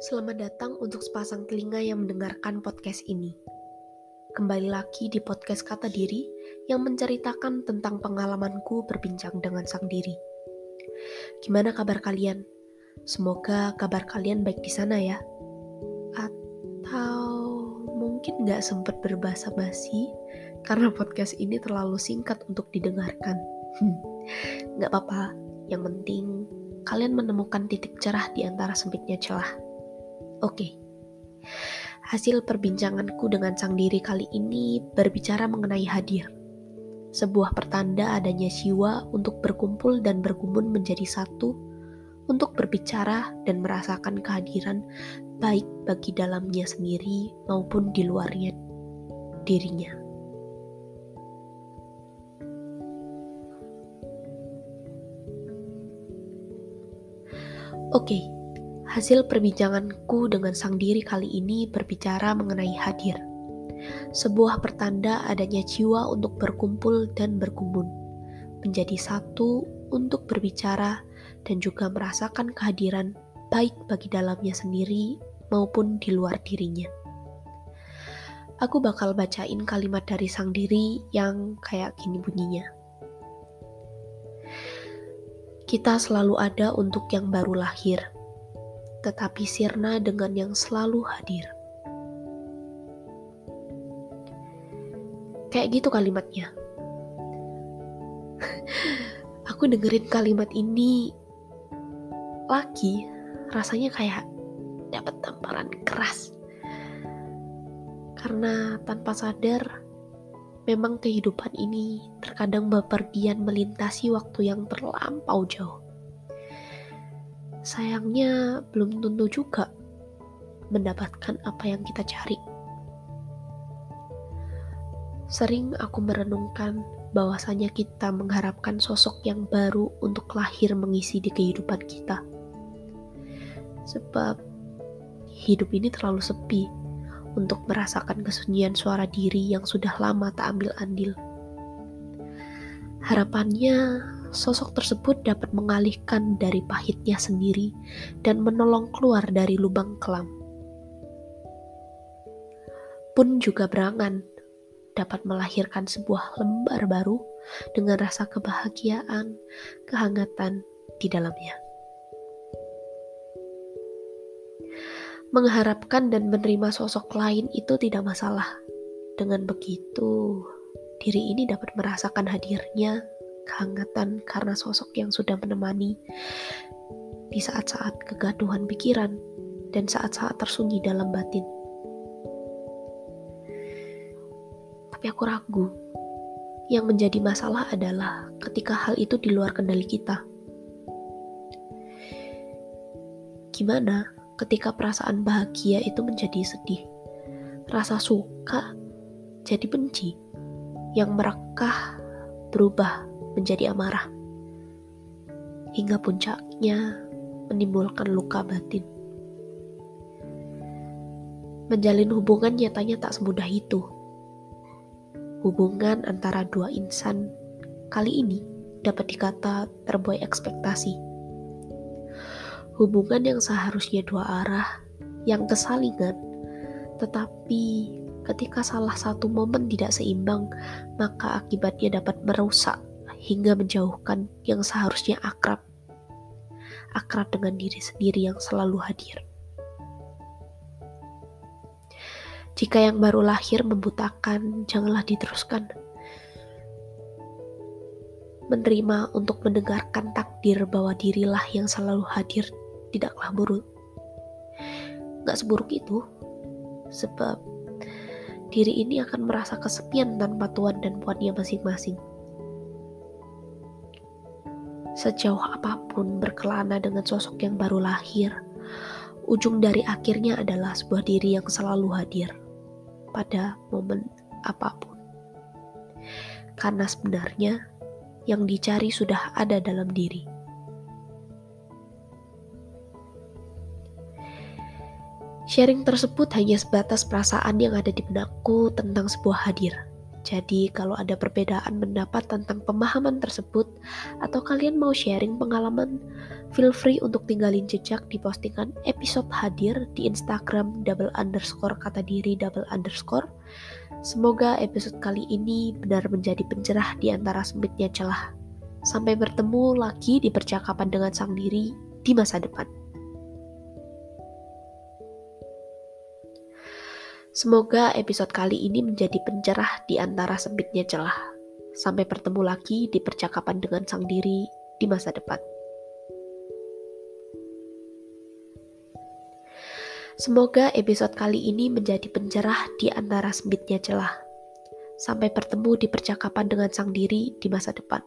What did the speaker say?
Selamat datang untuk sepasang telinga yang mendengarkan podcast ini. Kembali lagi di podcast Kata Diri yang menceritakan tentang pengalamanku berbincang dengan sang diri. Gimana kabar kalian? Semoga kabar kalian baik di sana ya. Atau mungkin nggak sempat berbahasa basi karena podcast ini terlalu singkat untuk didengarkan. Hmm, nggak apa-apa, yang penting kalian menemukan titik cerah di antara sempitnya celah. Oke. Hasil perbincanganku dengan sang diri kali ini berbicara mengenai hadir. Sebuah pertanda adanya jiwa untuk berkumpul dan bergumun menjadi satu, untuk berbicara dan merasakan kehadiran baik bagi dalamnya sendiri maupun di luarnya dirinya. Oke, okay, Hasil perbincanganku dengan sang diri kali ini berbicara mengenai hadir. Sebuah pertanda adanya jiwa untuk berkumpul dan berkumpul, menjadi satu untuk berbicara dan juga merasakan kehadiran baik bagi dalamnya sendiri maupun di luar dirinya. Aku bakal bacain kalimat dari sang diri yang kayak gini bunyinya. Kita selalu ada untuk yang baru lahir tetapi sirna dengan yang selalu hadir. Kayak gitu kalimatnya. Aku dengerin kalimat ini lagi, rasanya kayak dapat tamparan keras. Karena tanpa sadar, memang kehidupan ini terkadang bepergian melintasi waktu yang terlampau jauh sayangnya belum tentu juga mendapatkan apa yang kita cari. Sering aku merenungkan bahwasanya kita mengharapkan sosok yang baru untuk lahir mengisi di kehidupan kita. Sebab hidup ini terlalu sepi untuk merasakan kesunyian suara diri yang sudah lama tak ambil andil. Harapannya sosok tersebut dapat mengalihkan dari pahitnya sendiri dan menolong keluar dari lubang kelam. Pun juga berangan dapat melahirkan sebuah lembar baru dengan rasa kebahagiaan, kehangatan di dalamnya. Mengharapkan dan menerima sosok lain itu tidak masalah. Dengan begitu, diri ini dapat merasakan hadirnya kehangatan karena sosok yang sudah menemani di saat-saat kegaduhan pikiran dan saat-saat tersunyi dalam batin. Tapi aku ragu. Yang menjadi masalah adalah ketika hal itu di luar kendali kita. Gimana ketika perasaan bahagia itu menjadi sedih? Rasa suka jadi benci, yang merekah berubah menjadi amarah. Hingga puncaknya menimbulkan luka batin. Menjalin hubungan nyatanya tak semudah itu. Hubungan antara dua insan kali ini dapat dikata terbuai ekspektasi. Hubungan yang seharusnya dua arah, yang kesalingan, tetapi ketika salah satu momen tidak seimbang, maka akibatnya dapat merusak hingga menjauhkan yang seharusnya akrab. Akrab dengan diri sendiri yang selalu hadir. Jika yang baru lahir membutakan, janganlah diteruskan. Menerima untuk mendengarkan takdir bahwa dirilah yang selalu hadir tidaklah buruk. Gak seburuk itu, sebab diri ini akan merasa kesepian tanpa tuan dan puannya masing-masing. Sejauh apa pun berkelana dengan sosok yang baru lahir, ujung dari akhirnya adalah sebuah diri yang selalu hadir pada momen apa pun. Karena sebenarnya yang dicari sudah ada dalam diri. Sharing tersebut hanya sebatas perasaan yang ada di benakku tentang sebuah hadir. Jadi, kalau ada perbedaan pendapat tentang pemahaman tersebut, atau kalian mau sharing pengalaman, feel free untuk tinggalin jejak di postingan episode hadir di Instagram double underscore kata diri double underscore. Semoga episode kali ini benar menjadi pencerah di antara sempitnya celah. Sampai bertemu lagi di percakapan dengan sang diri di masa depan. Semoga episode kali ini menjadi pencerah di antara sempitnya celah. Sampai bertemu lagi di percakapan dengan sang diri di masa depan. Semoga episode kali ini menjadi pencerah di antara sempitnya celah. Sampai bertemu di percakapan dengan sang diri di masa depan.